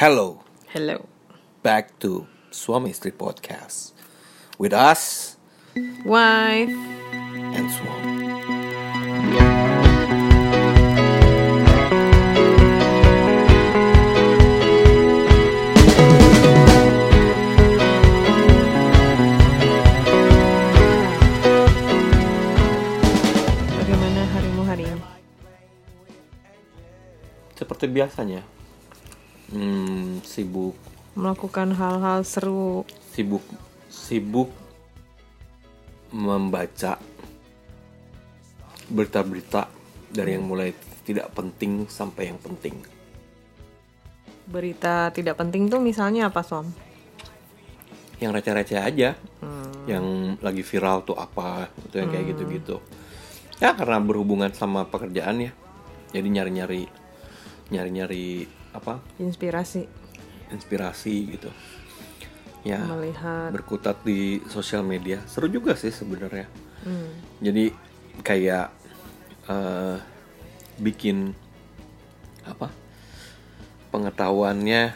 Hello, Hello. back to Suami Istri Podcast with us Wife. and Suami. Bagaimana harimu hari ini? Seperti biasanya, hmm, sibuk, Melakukan hal-hal seru. sibuk, sibuk membaca berita-berita dari yang mulai tidak penting sampai yang penting. Berita tidak penting tuh misalnya apa, Som? Yang receh-receh aja, yang lagi viral tuh apa, itu yang kayak gitu-gitu. Ya karena berhubungan sama pekerjaan ya, jadi nyari-nyari, nyari-nyari apa Inspirasi. inspirasi gitu. Ya Melihat. berkutat di sosial media seru juga sih sebenarnya. Hmm. Jadi kayak eh, bikin apa pengetahuannya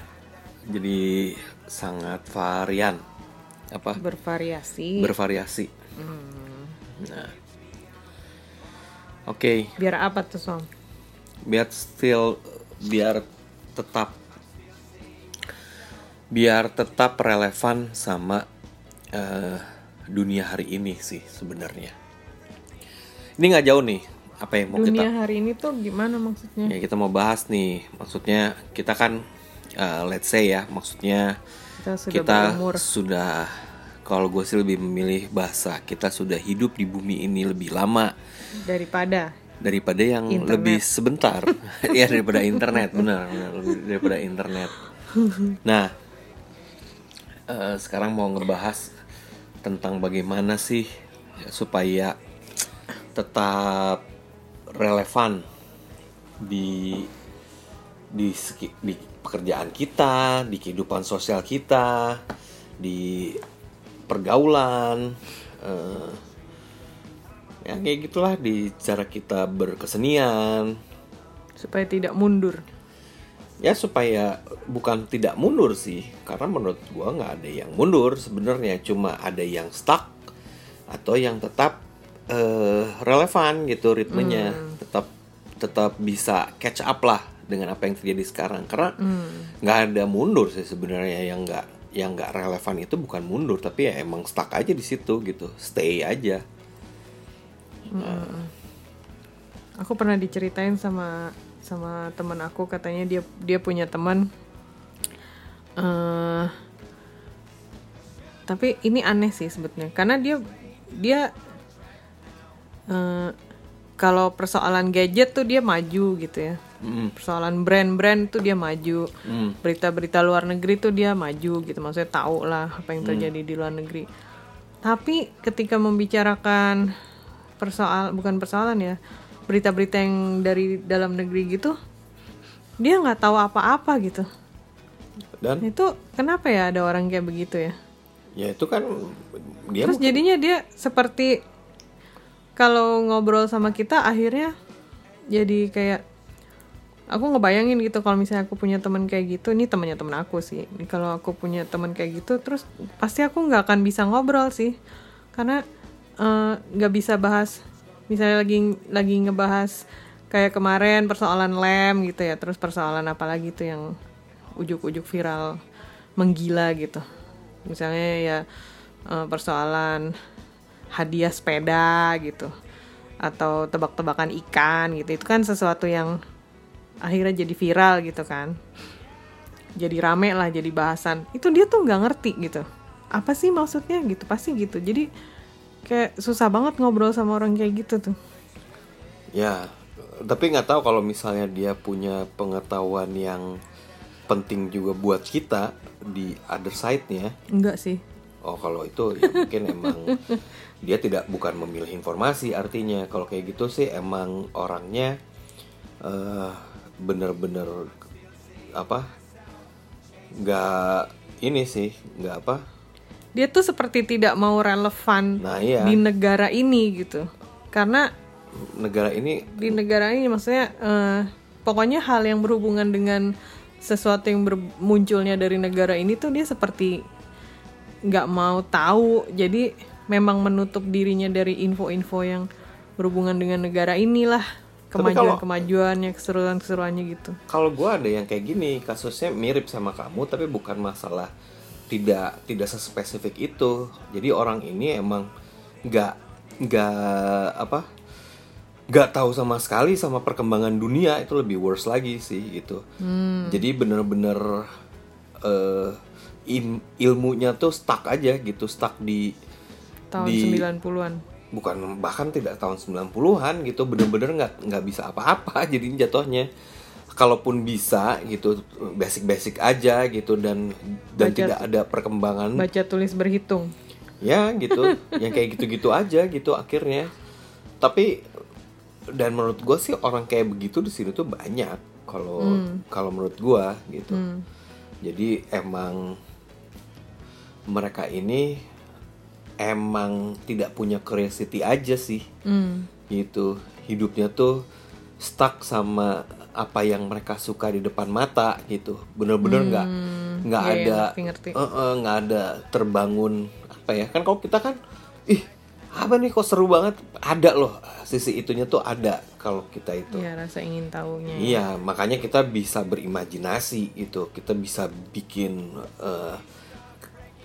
jadi sangat varian apa Bervariasi. bervariasi. Nah, oke Biar apa tuh, Som? biar still biar tetap biar tetap relevan sama eh, dunia hari ini sih sebenarnya. Ini nggak jauh nih apa yang mau kita Dunia hari ini tuh gimana maksudnya? ya kita mau bahas nih. Maksudnya kita kan eh, let's say ya, maksudnya Kita sudah kita berumur. sudah kalau gue sih lebih memilih bahasa kita sudah hidup di bumi ini lebih lama Daripada daripada yang Internet. lebih sebentar. Ya daripada internet. Benar benar. Lebih daripada internet. Nah eh, sekarang mau ngebahas tentang bagaimana sih supaya tetap relevan di di di pekerjaan kita di kehidupan sosial kita di pergaulan eh, ya kayak gitulah di cara kita berkesenian. Supaya tidak mundur. ya supaya bukan tidak mundur sih. Karena menurut gua nggak ada yang mundur sebenarnya. Cuma ada yang stuck atau yang tetap eh, relevan gitu ritmenya. Tetap tetap bisa catch up lah dengan apa yang terjadi sekarang. Karena nggak ada mundur sih sebenarnya. Yang nggak yang nggak relevan itu bukan mundur. Tapi ya emang stuck aja di situ gitu. Stay aja Aku pernah diceritain sama sama teman aku katanya dia dia punya teman. Eh tapi ini aneh sih sebetulnya karena dia dia eh kalau persoalan gadget tuh dia maju gitu ya. Mm, persoalan brand-brand tuh dia maju. Mm, berita-berita luar negeri tuh dia maju gitu maksudnya tahu lah apa yang terjadi di luar negeri. Tapi ketika membicarakan persoal bukan persoalan ya berita-berita yang dari dalam negeri gitu dia nggak tahu apa-apa gitu. Dan? Itu kenapa ya ada orang kayak begitu ya? Ya itu kan dia terus jadinya dia seperti kalau ngobrol sama kita akhirnya jadi kayak aku ngebayangin gitu kalau misalnya aku punya teman kayak gitu. Ini temannya temen aku sih. Kalau aku punya teman kayak gitu terus pasti aku nggak akan bisa ngobrol sih. Karena eh, nggak bisa bahas misalnya lagi lagi ngebahas kayak kemarin persoalan lem gitu ya terus persoalan apa lagi tuh yang ujuk-ujuk viral menggila gitu. Misalnya ya eh, persoalan hadiah sepeda gitu atau tebak-tebakan ikan gitu. Itu kan sesuatu yang akhirnya jadi viral gitu kan. Jadi rame lah jadi bahasan. Itu dia tuh nggak ngerti gitu. Apa sih maksudnya gitu? Pasti gitu. Jadi kayak susah banget ngobrol sama orang kayak gitu tuh Ya, tapi nggak tahu kalau misalnya dia punya pengetahuan yang penting juga buat kita di other side-nya. enggak sih Oh, kalau itu ya mungkin emang dia tidak bukan memilih informasi artinya. Kalau kayak gitu sih emang orangnya eh bener-bener apa? nggak ini sih, nggak apa? Dia tuh seperti tidak mau relevan Nah, iya. di negara ini gitu. Karena negara ini di negara ini maksudnya eh, pokoknya hal yang berhubungan dengan sesuatu yang bermunculnya dari negara ini tuh dia seperti nggak mau tahu. Jadi memang menutup dirinya dari info-info yang berhubungan dengan negara inilah kemajuan-kemajuannya keseruan-keseruannya gitu. Kalau gue ada yang kayak gini kasusnya mirip sama kamu tapi bukan masalah tidak tidak sespesifik itu. Jadi orang ini emang nggak nggak apa nggak tahu sama sekali sama perkembangan dunia itu lebih worse lagi sih gitu. Jadi bener-bener in- ilmunya tuh stuck aja gitu stuck di tahun di 90-an bukan bahkan tidak tahun 90-an gitu. Bener-bener nggak nggak bisa apa-apa jadi jatuhnya kalaupun bisa gitu basic-basic aja gitu dan dan Baca- tidak ada perkembangan. Baca tulis berhitung. Ya gitu. Yang kayak gitu-gitu aja gitu akhirnya. Tapi dan menurut gue sih orang kayak begitu di sini tuh banyak kalau kalau menurut gue gitu. Hmm. jadi emang mereka ini emang tidak punya curiosity aja sih. Hmm. gitu. Hidupnya tuh stuck sama apa yang mereka suka di depan mata gitu. Bener-bener nggak nggak Iya, ada ngerti-ngerti. eh, eh, nggak ada terbangun apa ya. Kan kalau kita kan ih apa nih kok seru banget? Ada loh sisi itunya tuh ada kalau kita itu. Ya rasa ingin tahunya Iya, makanya kita bisa berimajinasi gitu. Kita bisa bikin, eh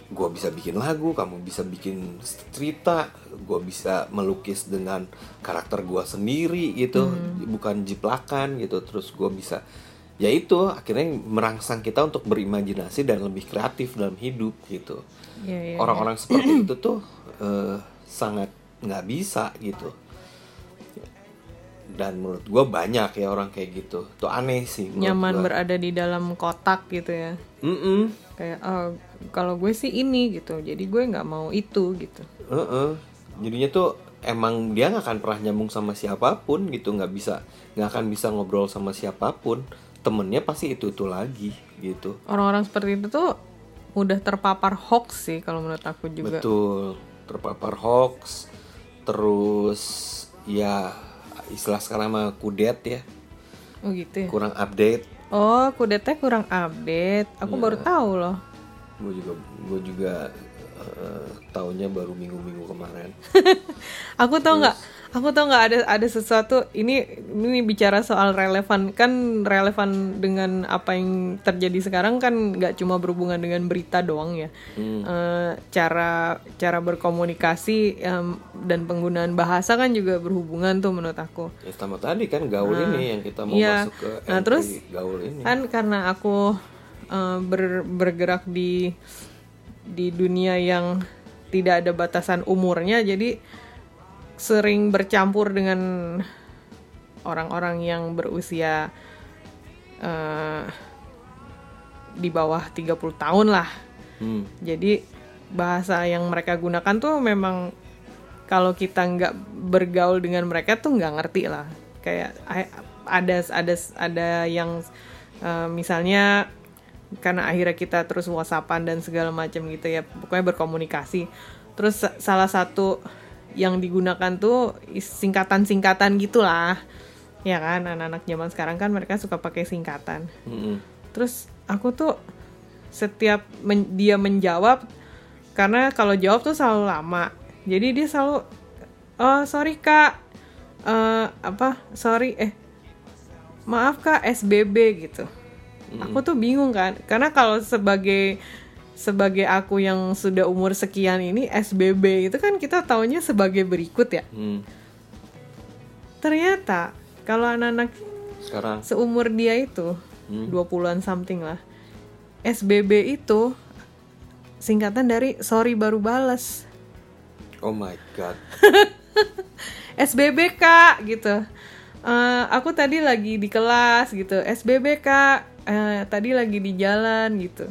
gue bisa bikin lagu, kamu bisa bikin cerita, gue bisa melukis dengan karakter gue sendiri gitu, bukan jiplakan gitu. Terus gue bisa, ya itu akhirnya merangsang kita untuk berimajinasi dan lebih kreatif dalam hidup gitu. Iya, iya, Orang-orang seperti itu tuh eh, sangat nggak bisa gitu dan menurut gue banyak ya orang kayak gitu tuh aneh sih nyaman gua. berada di dalam kotak gitu ya Mm-mm. Kayak oh, kalau gue sih ini gitu. Jadi gue nggak mau itu gitu. Heeh. jadinya tuh emang dia nggak akan pernah nyambung sama siapa pun gitu. Nggak bisa nggak akan bisa ngobrol sama siapa pun. Temennya pasti itu itu lagi gitu. Orang-orang seperti itu tuh mudah terpapar hoax sih kalau menurut aku juga. Betul. Terpapar hoax. Terus ya istilah sekarang mah kudet ya. Oh gitu ya? Kurang update oh kudetnya kurang update. Aku Iya. baru tahu loh. Gue juga gue juga eh, taunya baru minggu-minggu kemarin. Aku tau nggak aku tau nggak ada ada sesuatu ini ini bicara soal relevan. Kan relevan dengan apa yang terjadi sekarang kan nggak cuma berhubungan dengan berita doang ya. Eh, cara cara berkomunikasi em, dan penggunaan bahasa kan juga berhubungan tuh menurut aku. Ya sama tadi kan gaul ini yang kita mau iya. masuk ke Nah, terus gaul ini. kan karena aku eh, ber- bergerak di di dunia yang tidak ada batasan umurnya jadi sering bercampur dengan orang-orang yang berusia eh, di bawah 30 tahun lah Hmm. jadi bahasa yang mereka gunakan tuh memang kalau kita nggak bergaul dengan mereka tuh nggak ngerti lah. Kayak a- ada ada ada yang eh, misalnya karena akhirnya kita terus whatsappan dan segala macam gitu ya, pokoknya berkomunikasi. Terus sa- salah satu yang digunakan tuh singkatan-singkatan gitulah. Ya kan, anak-anak zaman sekarang kan mereka suka pakai singkatan. Mm-mm. Terus aku tuh setiap men- dia menjawab karena kalau jawab tuh selalu lama. Jadi dia selalu oh sorry kak Eh, apa sorry eh maaf kak SBB gitu. Aku tuh bingung kan karena kalau sebagai sebagai aku yang sudah umur sekian ini SBB itu kan kita taunya sebagai berikut ya. Hmm. Ternyata kalau anak-anak sekarang seumur dia itu Hmm. 20-an something lah. SBB itu singkatan dari sorry baru bales. oh my god SBB kak gitu. Eh, aku tadi lagi di kelas gitu. SBB kak eh, tadi lagi di jalan gitu.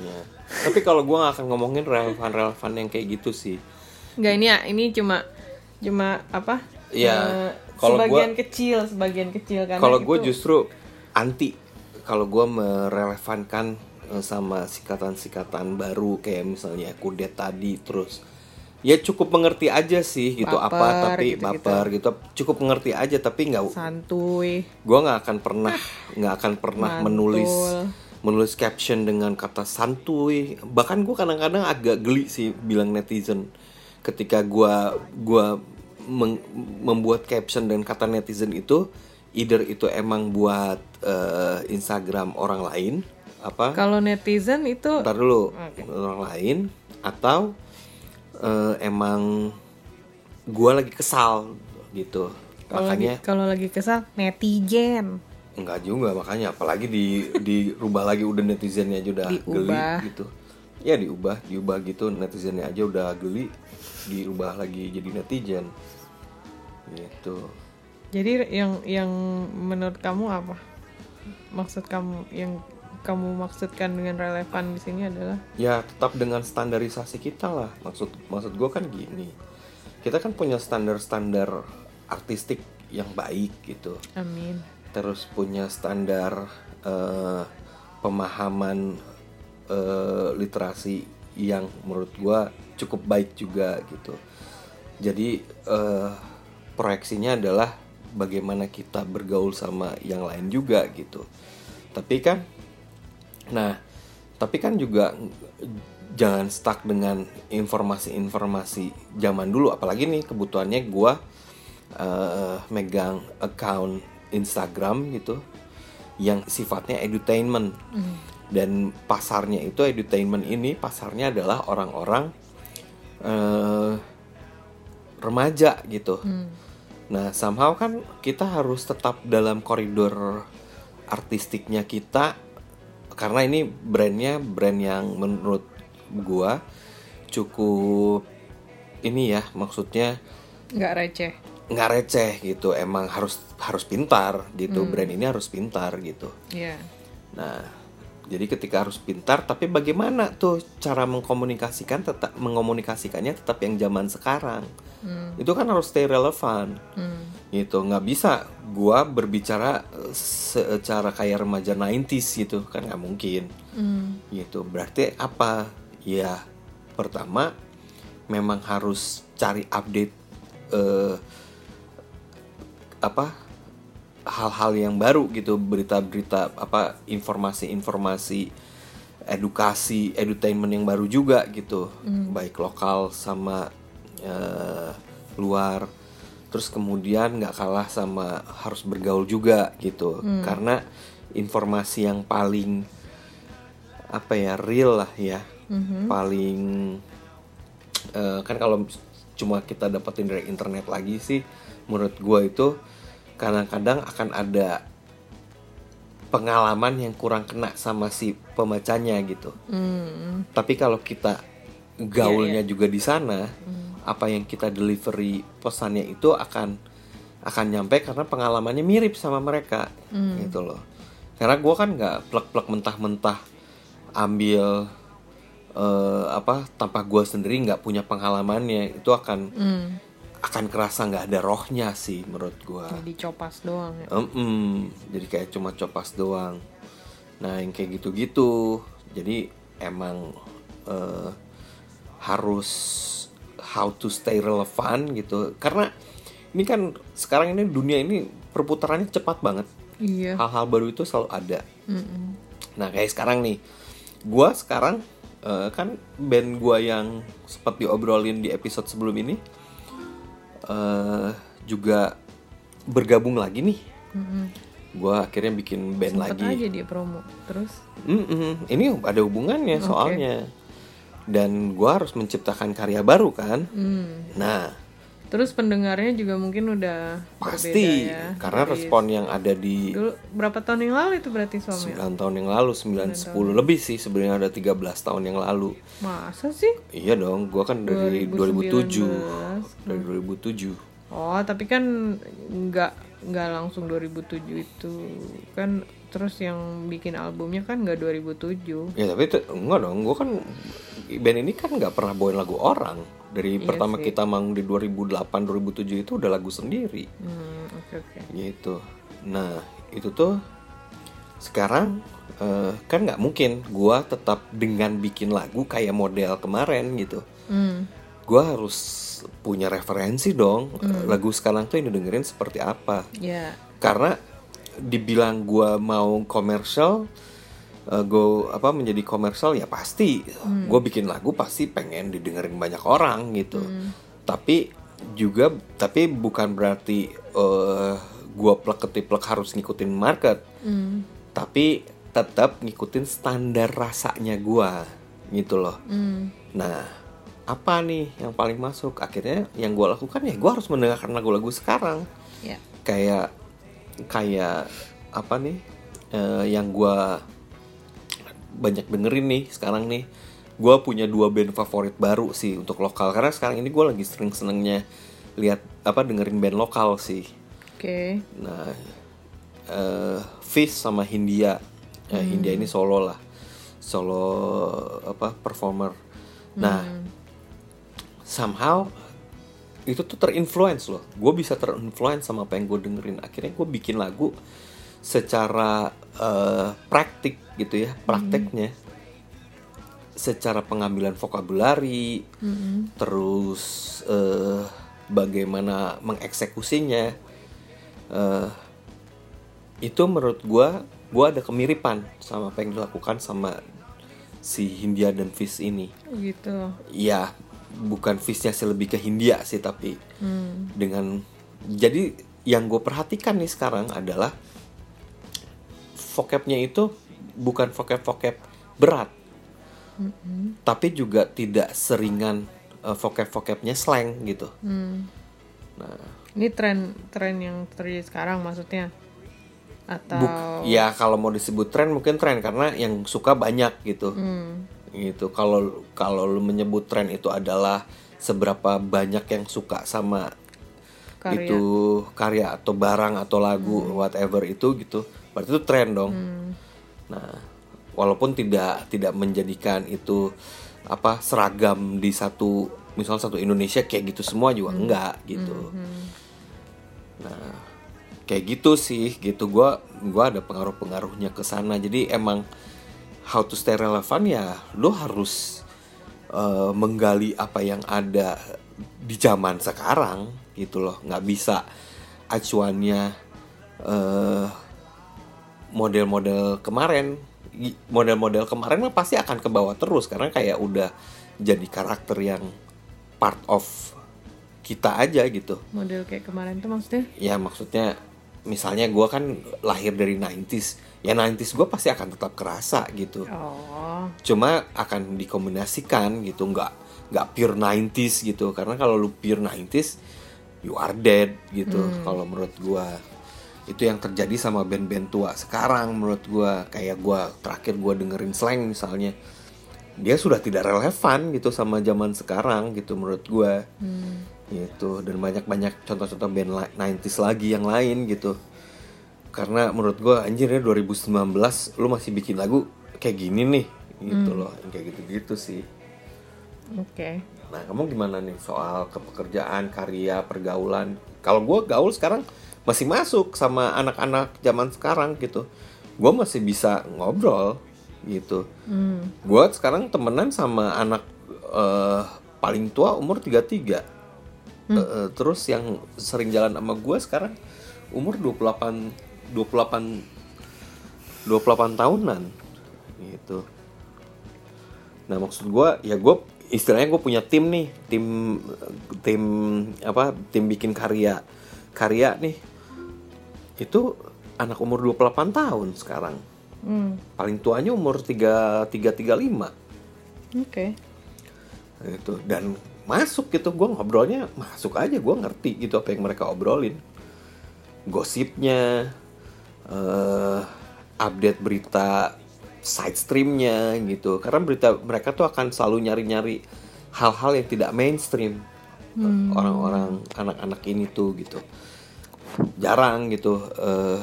Ya. Tapi kalau gue gak akan ngomongin relevan relevan yang kayak gitu sih Enggak ini ya, ini cuma cuma apa? Iya, Eh, kalau sebagian kecil, sebagian kecil kan. kalau gue justru anti kalau gue merelevankan eh, sama sikatan-sikatan baru kayak misalnya kudet tadi terus ya cukup mengerti aja sih gitu apa tapi gitu-gitu. baper gitu cukup mengerti aja tapi nggak santuy gue nggak akan pernah nggak akan pernah Mantul. menulis menulis caption dengan kata santuy. Bahkan gue kadang-kadang agak geli sih bilang netizen. Ketika gue gua membuat caption dan kata netizen itu either itu emang buat eh, Instagram orang lain apa? Kalau netizen itu Ntar dulu orang lain atau eh, emang gua lagi kesal gitu. Kalau lagi makanya kalau lagi kesal netizen enggak juga makanya. Apalagi di dirubah lagi udah netizennya aja udah geli Diubah. gitu. Ya diubah diubah gitu. Netizennya aja udah geli dirubah lagi jadi netizen. Gitu. Jadi yang yang menurut kamu apa? Maksud kamu yang kamu maksudkan dengan relevan di sini adalah? Ya tetap dengan standarisasi kita lah. Maksud maksud gue kan gini. Kita kan punya standar-standar artistik yang baik gitu. Amin terus punya standar eh, pemahaman eh, literasi yang menurut gua cukup baik juga gitu. Jadi eh, proyeksinya adalah bagaimana kita bergaul sama yang lain juga gitu. Tapi kan nah tapi kan juga jangan stuck dengan informasi-informasi zaman dulu. Apalagi nih kebutuhannya gua eh, megang account Instagram gitu yang sifatnya edutainment. Dan pasarnya itu edutainment ini pasarnya adalah orang-orang eh, remaja gitu. Nah somehow kan kita harus tetap dalam koridor artistiknya kita karena ini brandnya brand yang menurut gua cukup ini ya maksudnya nggak receh nggak receh gitu emang harus harus pintar gitu brand ini harus pintar gitu. Ya nah jadi ketika harus pintar tapi bagaimana tuh cara mengkomunikasikan tetap mengomunikasikannya tetap yang zaman sekarang? Itu kan harus stay relevan. Gitu nggak bisa gua berbicara secara kayak remaja 90s gitu kan nggak mungkin. Gitu berarti apa? Ya pertama memang harus cari update eh, apa hal-hal yang baru gitu berita-berita apa informasi-informasi edukasi edutainment yang baru juga gitu. Baik lokal sama eh, luar. Terus kemudian nggak kalah sama harus bergaul juga gitu. Karena informasi yang paling apa ya real lah ya. Paling eh, kan kalau cuma kita dapetin dari internet lagi sih menurut gue itu kadang-kadang akan ada pengalaman yang kurang kena sama si pembacanya gitu Hmm. tapi kalau kita gaulnya Iya, juga di sana Hmm. apa yang kita delivery pesannya itu akan akan nyampe karena pengalamannya mirip sama mereka Hmm. gitu loh karena gue kan nggak plek-plek mentah-mentah ambil eh, apa tanpa gue sendiri nggak punya pengalamannya itu akan Hmm. Akan kerasa nggak ada rohnya sih menurut gue jadi copas doang ya Em-em, jadi kayak cuma copas doang. Nah, yang kayak gitu-gitu. Jadi emang eh, harus how to stay relevant gitu. Karena ini kan sekarang ini dunia ini perputarannya cepat banget. iya Hal-hal baru itu selalu ada. Mm-mm. Nah, kayak sekarang nih. Gua sekarang eh, kan band gua yang sempat diobrolin di episode sebelum ini eh juga bergabung lagi nih. Mm-mm. Gua akhirnya bikin band Sempet lagi. aja dia promo terus Mm-mm. Ini ada hubungannya Oke. soalnya. Dan gua harus menciptakan karya baru kan. Hmm. Nah, terus pendengarnya juga mungkin udah pasti ya karena Dari respon yang ada di dulu berapa tahun yang lalu itu berarti suami 9 tahun yang lalu, 9 10 lebih sih sebenarnya ada 13 tahun yang lalu. masa sih Iya dong, gua kan dari 2007. 2019. Dari 2007. oh tapi kan nggak nggak langsung 2007 itu kan terus yang bikin albumnya kan nggak 2007 Ya tapi itu, enggak dong, gua kan band ini kan nggak pernah bawain lagu orang. Dari Iya pertama sih. kita manggung di 2008 2007 itu udah lagu sendiri. hmm oke oke. Gitu. Nah itu tuh sekarang eh, kan nggak mungkin gua tetap dengan bikin lagu kayak model kemarin gitu. Hmm. Gue harus punya referensi dong lagu sekarang tuh yang didengerin seperti apa. Ya karena dibilang gua mau komersial gue apa menjadi komersial ya pasti. Gue bikin lagu pasti pengen didengerin banyak orang gitu. Tapi juga tapi bukan berarti eh gue plek ketiplek harus ngikutin market. Hmm. tapi tetap ngikutin standar rasanya gua gitu loh. Hmm. nah apa nih yang paling masuk? Akhirnya yang gue lakukan ya gue harus mendengarkan lagu-lagu sekarang. Ya. Kayak kayak apa nih eh, yang gua banyak dengerin nih sekarang nih. Gue punya dua band favorit baru sih untuk lokal. Karena sekarang ini gue lagi sering senengnya lihat apa dengerin band lokal sih. Oke. Nah eh Fish sama Hindia. Ya, Hindia ini solo lah. Solo apa performer. Nah somehow itu tuh terinfluence loh. Gue bisa terinfluence sama apa yang gue dengerin. Akhirnya gue bikin lagu secara eh, praktik gitu ya prakteknya. Secara pengambilan vokabulari terus eh, bagaimana mengeksekusinya. Eh, itu menurut gue gue ada kemiripan sama apa yang dilakukan sama si Hindia dan Fish ini. Gitu. Ya bukan fishnya sih lebih ke Hindia sih tapi Hmm. dengan jadi yang gue perhatikan nih sekarang adalah vocabnya itu bukan vocab vocab berat tapi juga tidak seringan uh, vocab vocabnya slang gitu Hmm. nah ini tren tren yang terjadi sekarang maksudnya atau buk- ya kalau mau disebut tren mungkin tren karena yang suka banyak gitu Hmm. Gitu. Kalau kalau lu menyebut tren itu adalah seberapa banyak yang suka sama Karya. itu karya atau barang atau lagu whatever itu gitu berarti itu tren dong. Nah walaupun tidak tidak menjadikan itu apa seragam di satu misal satu Indonesia kayak gitu semua juga enggak gitu. Nah kayak gitu sih gitu. Gua gua ada pengaruh pengaruhnya ke sana. Jadi emang how to stay relevant ya lo harus eh, menggali apa yang ada di zaman sekarang gitu loh. Nggak bisa acuannya eh, model-model kemarin. Model-model kemarin mah pasti akan ke bawah terus karena kayak udah jadi karakter yang part of kita aja gitu. Model kayak kemarin tuh maksudnya? Ya maksudnya misalnya gua kan lahir dari 90s ya 90s gue pasti akan tetap kerasa gitu. Oh. Cuma akan dikombinasikan gitu nggak nggak pure 90s gitu. Karena kalau lu pure 90s you are dead gitu kalau menurut gua. Itu yang terjadi sama band-band tua sekarang menurut gua. Kayak gua terakhir gua dengerin slang misalnya. Dia sudah tidak relevan gitu sama zaman sekarang gitu menurut gua gitu. Dan banyak-banyak contoh-contoh band la- 90s lagi yang lain gitu. Karena menurut gua anjir ya 2019 lu masih bikin lagu kayak gini nih gitu loh. Yang kayak gitu-gitu sih. Oke. Nah kamu gimana nih soal kepekerjaan karya pergaulan? Kalau gua gaul sekarang masih masuk sama anak-anak zaman sekarang gitu. Gua masih bisa ngobrol gitu. Hmm. gua sekarang temenan sama anak eh, paling tua umur 33 Eh, eh, terus yang sering jalan sama gua sekarang umur 28 28 28 tahunan gitu. Nah maksud gua ya gua istilahnya gue punya tim nih tim tim apa tim bikin karya karya nih. Itu anak umur 28 tahun sekarang. Hmm. paling tuanya umur 3 3 35 oke. Gitu. Dan masuk gitu. Gue ngobrolnya masuk aja gue ngerti gitu apa yang mereka obrolin. Gosipnya eh update berita side streamnya gitu. Karena berita mereka tuh akan selalu nyari-nyari hal-hal yang tidak mainstream. Orang-orang anak-anak ini tuh gitu. Jarang gitu eh,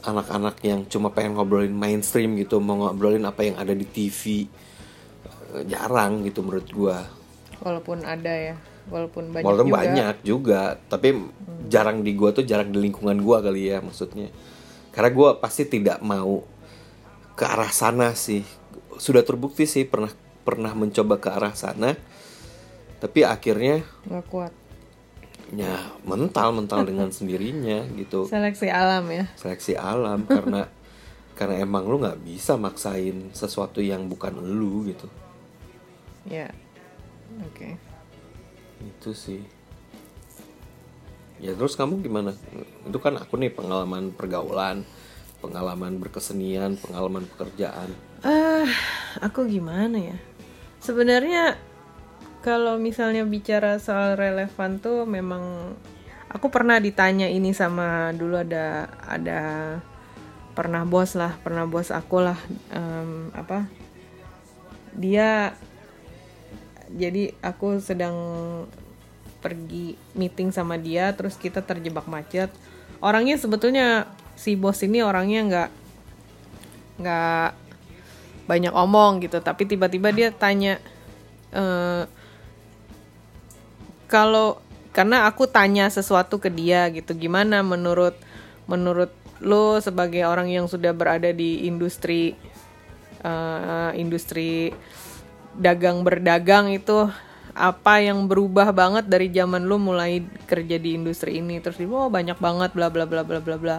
anak-anak yang cuma pengen ngobrolin mainstream gitu mau ngobrolin apa yang ada di TV Eh, jarang gitu menurut gua walaupun ada ya walaupun banyak Walaupun juga banyak juga, tapi jarang di gua tuh jarang di lingkungan gua kali ya maksudnya. Karena gua pasti tidak mau ke arah sana sih. Sudah terbukti sih pernah pernah mencoba ke arah sana. tapi akhirnya nggak kuat ya mental mental dengan sendirinya gitu seleksi alam ya seleksi alam karena karena emang lu nggak bisa maksain sesuatu yang bukan lu gitu ya oke. Itu sih. Ya terus kamu gimana? Itu kan aku nih pengalaman pergaulan pengalaman berkesenian pengalaman pekerjaan. Ah aku gimana ya? Sebenarnya kalau misalnya bicara soal relevan tuh memang aku pernah ditanya ini sama dulu ada ada pernah bos lah pernah bos aku lah em, apa? Dia jadi aku sedang pergi meeting sama dia terus kita terjebak macet. Orangnya sebetulnya si bos ini orangnya nggak nggak banyak omong gitu. Tapi tiba-tiba dia tanya eh kalau karena aku tanya sesuatu ke dia gitu gimana menurut menurut lo sebagai orang yang sudah berada di industri eh, industri dagang berdagang itu apa yang berubah banget dari zaman lu mulai kerja di industri ini? Terus dia oh banyak banget bla bla bla bla bla bla.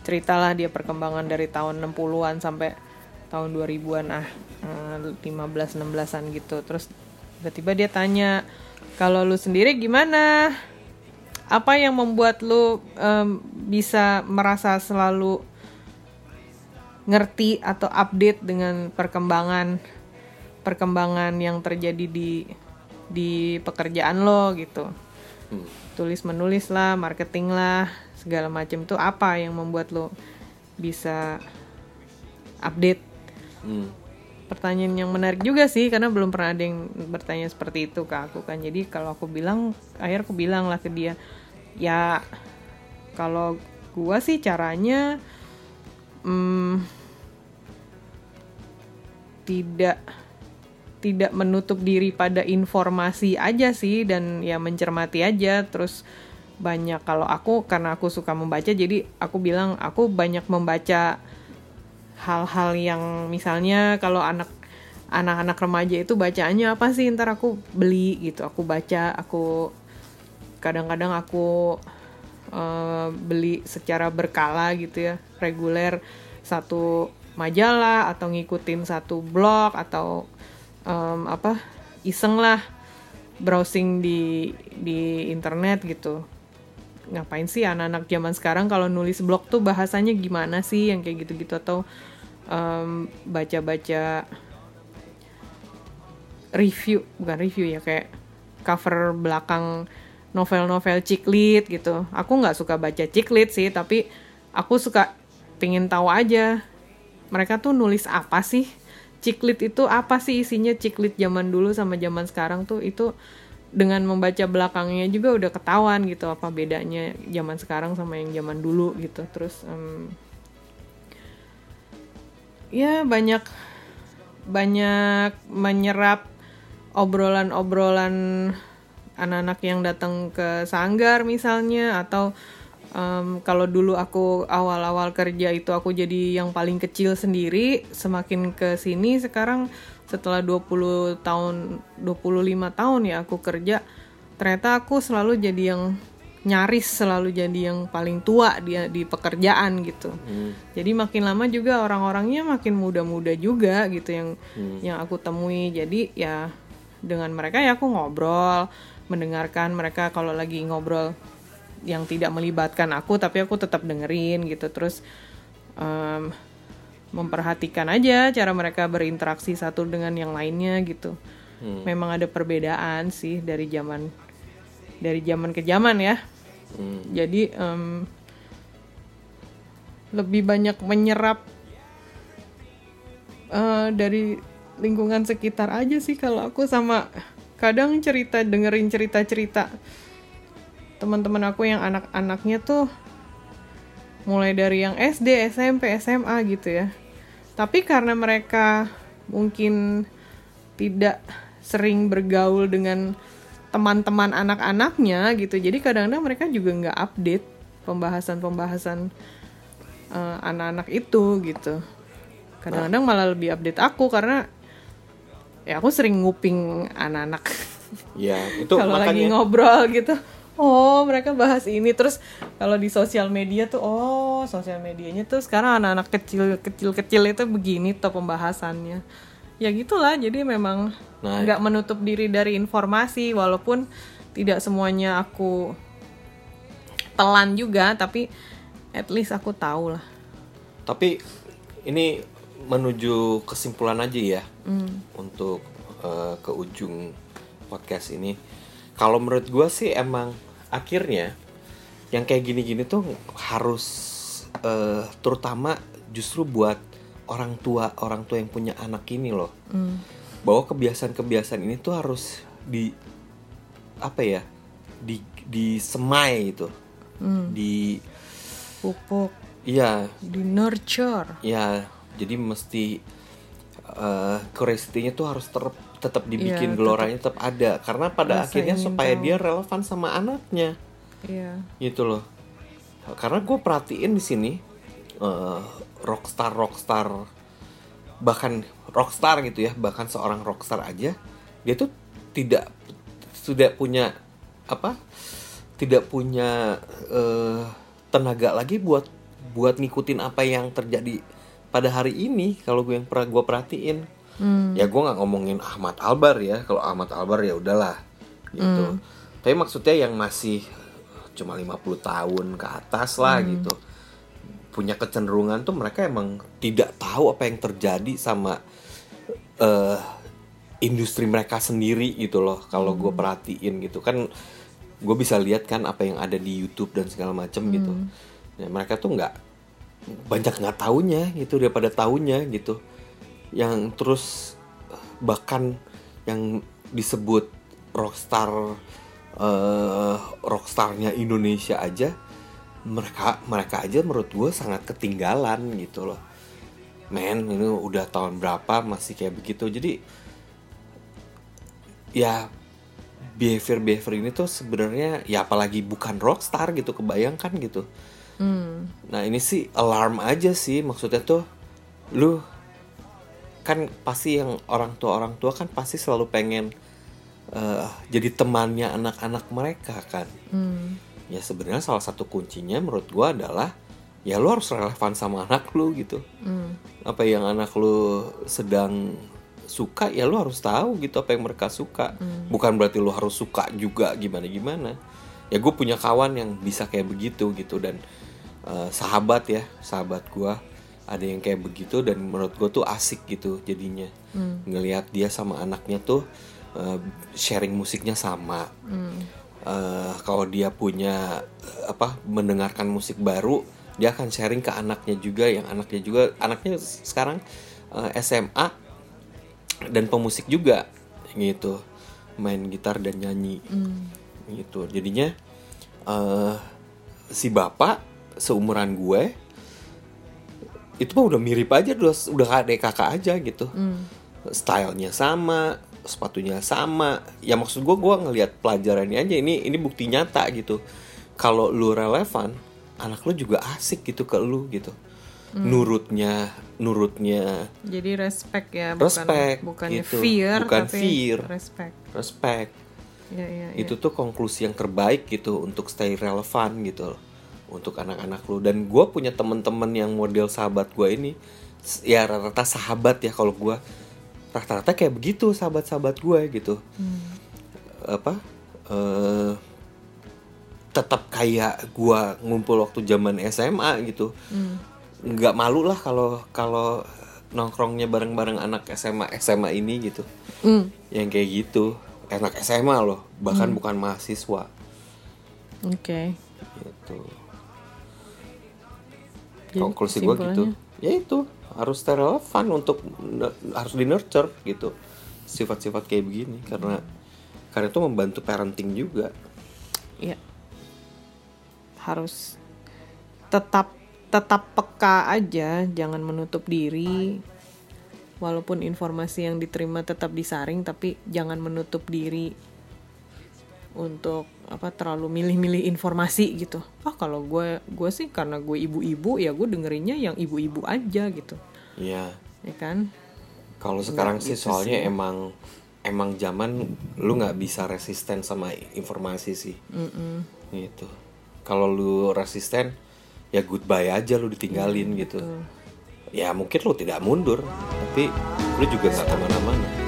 Ceritalah dia perkembangan dari tahun 60-an sampai tahun 2000-an ah eh, 15 16-an gitu. Terus tiba-tiba dia tanya kalau lu sendiri gimana? Apa yang membuat lu em, bisa merasa selalu ngerti atau update dengan perkembangan perkembangan yang terjadi di di pekerjaan lo gitu. Tulis menulis lah marketing lah segala macam. Itu apa yang membuat lo bisa update? Hmm. pertanyaan yang menarik juga sih karena belum pernah ada yang bertanya seperti itu ke aku kan. Jadi kalau aku bilang akhirnya aku bilang lah ke dia ya kalau gua sih caranya hmm, tidak tidak menutup diri pada informasi aja sih dan ya mencermati aja. Terus banyak kalau aku karena aku suka membaca jadi aku bilang aku banyak membaca hal-hal yang misalnya kalau anak anak-anak remaja itu bacaannya apa sih ntar aku beli gitu. Aku baca aku kadang-kadang aku eh, beli secara berkala gitu ya reguler satu majalah atau ngikutin satu blog atau em, apa iseng lah browsing di di internet gitu. Ngapain sih anak-anak zaman sekarang kalau nulis blog tuh bahasanya gimana sih yang kayak gitu-gitu? Atau em, baca-baca review bukan review ya kayak cover belakang novel-novel ciklit gitu. Aku nggak suka baca ciklit sih tapi aku suka pengen tahu aja. Mereka tuh nulis apa sih ciklit itu apa sih isinya? Ciklit zaman dulu sama zaman sekarang tuh itu dengan membaca belakangnya juga udah ketahuan gitu apa bedanya zaman sekarang sama yang zaman dulu gitu. Terus em, ya banyak banyak menyerap obrolan-obrolan anak-anak yang datang ke sanggar misalnya atau em, kalau dulu aku awal-awal kerja itu aku jadi yang paling kecil sendiri semakin ke sini sekarang setelah 20 tahun 25 tahun ya aku kerja ternyata aku selalu jadi yang nyaris selalu jadi yang paling tua dia di pekerjaan gitu. Jadi makin lama juga orang-orangnya makin muda-muda juga gitu yang yang aku temui. Jadi ya dengan mereka ya aku ngobrol mendengarkan mereka kalau lagi ngobrol yang tidak melibatkan aku tapi aku tetap dengerin gitu. Terus em, memperhatikan aja cara mereka berinteraksi satu dengan yang lainnya gitu. Memang ada perbedaan sih dari zaman dari zaman ke zaman ya. Hmm. jadi em, lebih banyak menyerap eh, dari lingkungan sekitar aja sih kalau aku sama kadang cerita dengerin cerita-cerita teman-teman aku yang anak-anaknya tuh mulai dari yang SD, SMP, SMA gitu ya. Tapi karena mereka mungkin tidak sering bergaul dengan teman-teman anak-anaknya gitu, jadi kadang-kadang mereka juga nggak update pembahasan-pembahasan eh, anak-anak itu gitu. Kadang-kadang malah lebih update aku karena ya aku sering nguping anak-anak ya itu kalau lagi ngobrol gitu oh mereka bahas ini terus kalau di sosial media tuh oh sosial medianya tuh sekarang anak-anak kecil kecil kecil itu begini tuh pembahasannya ya gitulah jadi memang Nah. nggak menutup diri dari informasi walaupun tidak semuanya aku telan juga tapi at least aku tahu lah tapi ini menuju kesimpulan aja ya Hmm. untuk eh, ke ujung podcast ini kalau menurut gue sih emang akhirnya yang kayak gini-gini tuh harus eh, terutama justru buat orang tua orang tua yang punya anak ini loh. Hmm. bahwa kebiasaan-kebiasaan ini tuh harus di apa ya di disemai gitu. Hmm. di pupuk. Iya. Di nurture. Ya jadi mesti eh curiosity-nya tuh harus ter- tetap dibikin Iya, geloranya tetap ada. Karena pada akhirnya supaya tahu. dia relevan sama anaknya. Iya. Gitu loh. Karena gue perhatiin di sini eh, rockstar rockstar bahkan rockstar gitu ya bahkan seorang rockstar aja dia tuh tidak sudah punya apa tidak punya eh, tenaga lagi buat buat ngikutin apa yang terjadi pada hari ini kalau gue yang pernah gue perhatiin Hmm. ya gue nggak ngomongin Ahmad Albar ya. Kalau Ahmad Albar ya udahlah gitu. Tapi maksudnya yang masih cuma 50 tahun ke atas lah gitu. Punya kecenderungan tuh mereka emang tidak tahu apa yang terjadi sama eh industri mereka sendiri gitu loh. Kalau gue perhatiin gitu. Kan gue bisa lihat kan apa yang ada di YouTube dan segala macem gitu. Ya, mereka tuh nggak banyak nggak taunya gitu daripada taunya gitu yang terus bahkan yang disebut rockstar eh rockstarnya Indonesia aja mereka mereka aja menurut gue sangat ketinggalan gitu loh. Men ini udah tahun berapa masih kayak begitu. Jadi ya behavior behavior ini tuh sebenarnya ya apalagi bukan rockstar gitu kebayangkan gitu. Hmm. Nah ini sih alarm aja sih maksudnya tuh lu kan pasti yang orang tua orang tua kan pasti selalu pengen eh, jadi temannya anak-anak mereka kan. Hmm. Ya sebenarnya salah satu kuncinya menurut gua adalah ya lu harus relevan sama anak lu gitu. Hmm. Apa yang anak lu sedang suka ya lu harus tahu gitu apa yang mereka suka. Bukan berarti lu harus suka juga gimana gimana. Ya gue punya kawan yang bisa kayak begitu gitu dan eh, sahabat ya sahabat gua ada yang kayak begitu dan menurut gue tuh asik gitu jadinya Hmm. ngelihat dia sama anaknya tuh eh, sharing musiknya sama Hmm. Eh, kalau dia punya eh, apa mendengarkan musik baru dia akan sharing ke anaknya juga yang anaknya juga anaknya sekarang eh, SMA dan pemusik juga gitu main gitar dan nyanyi Hmm. gitu jadinya eh si bapak seumuran gue itu mah udah mirip aja udah udah kayak kakak aja gitu Hmm. stylenya sama sepatunya sama ya maksud gue gue ngelihat pelajarannya aja ini ini bukti nyata gitu kalau lu relevan anak lu juga asik gitu ke lu gitu nurutnya nurutnya Jadi respect ya, bukan Respect, bukannya gitu. fear, Bukan tapi fear. respect. respect Ya, ya, ya. itu tuh konklusi yang terbaik gitu untuk stay relevan gitu loh untuk anak-anak lu. Dan gue punya temen-temen yang model sahabat gue ini ya rata-rata sahabat ya kalau gue rata-rata kayak begitu sahabat-sahabat gue gitu. Hmm. apa eh tetap kayak gue ngumpul waktu zaman SMA gitu. Hmm. nggak malu lah kalau kalau nongkrongnya bareng-bareng anak SMA SMA ini gitu. Hmm. yang kayak gitu. Anak SMA loh bahkan bukan mahasiswa. Oke. gitu Jadi konklusi gue gitu. ya itu harus relevan untuk harus di nurture gitu. Sifat-sifat kayak begini karena karena itu membantu parenting juga. Iya. Harus tetap tetap peka aja, jangan menutup diri. Walaupun informasi yang diterima tetap disaring, tapi jangan menutup diri untuk apa terlalu milih-milih informasi gitu. Ah kalau gue gue sih karena gue ibu-ibu ya gue dengerinnya yang ibu-ibu aja gitu, ya ya kan? kalau sekarang sih gitu soalnya sih. emang emang zaman lu nggak bisa resisten sama informasi sih. Gitu. Kalau lu resisten ya goodbye aja lu ditinggalin gitu. ya mungkin lu tidak mundur tapi lu juga nggak ke mana-mana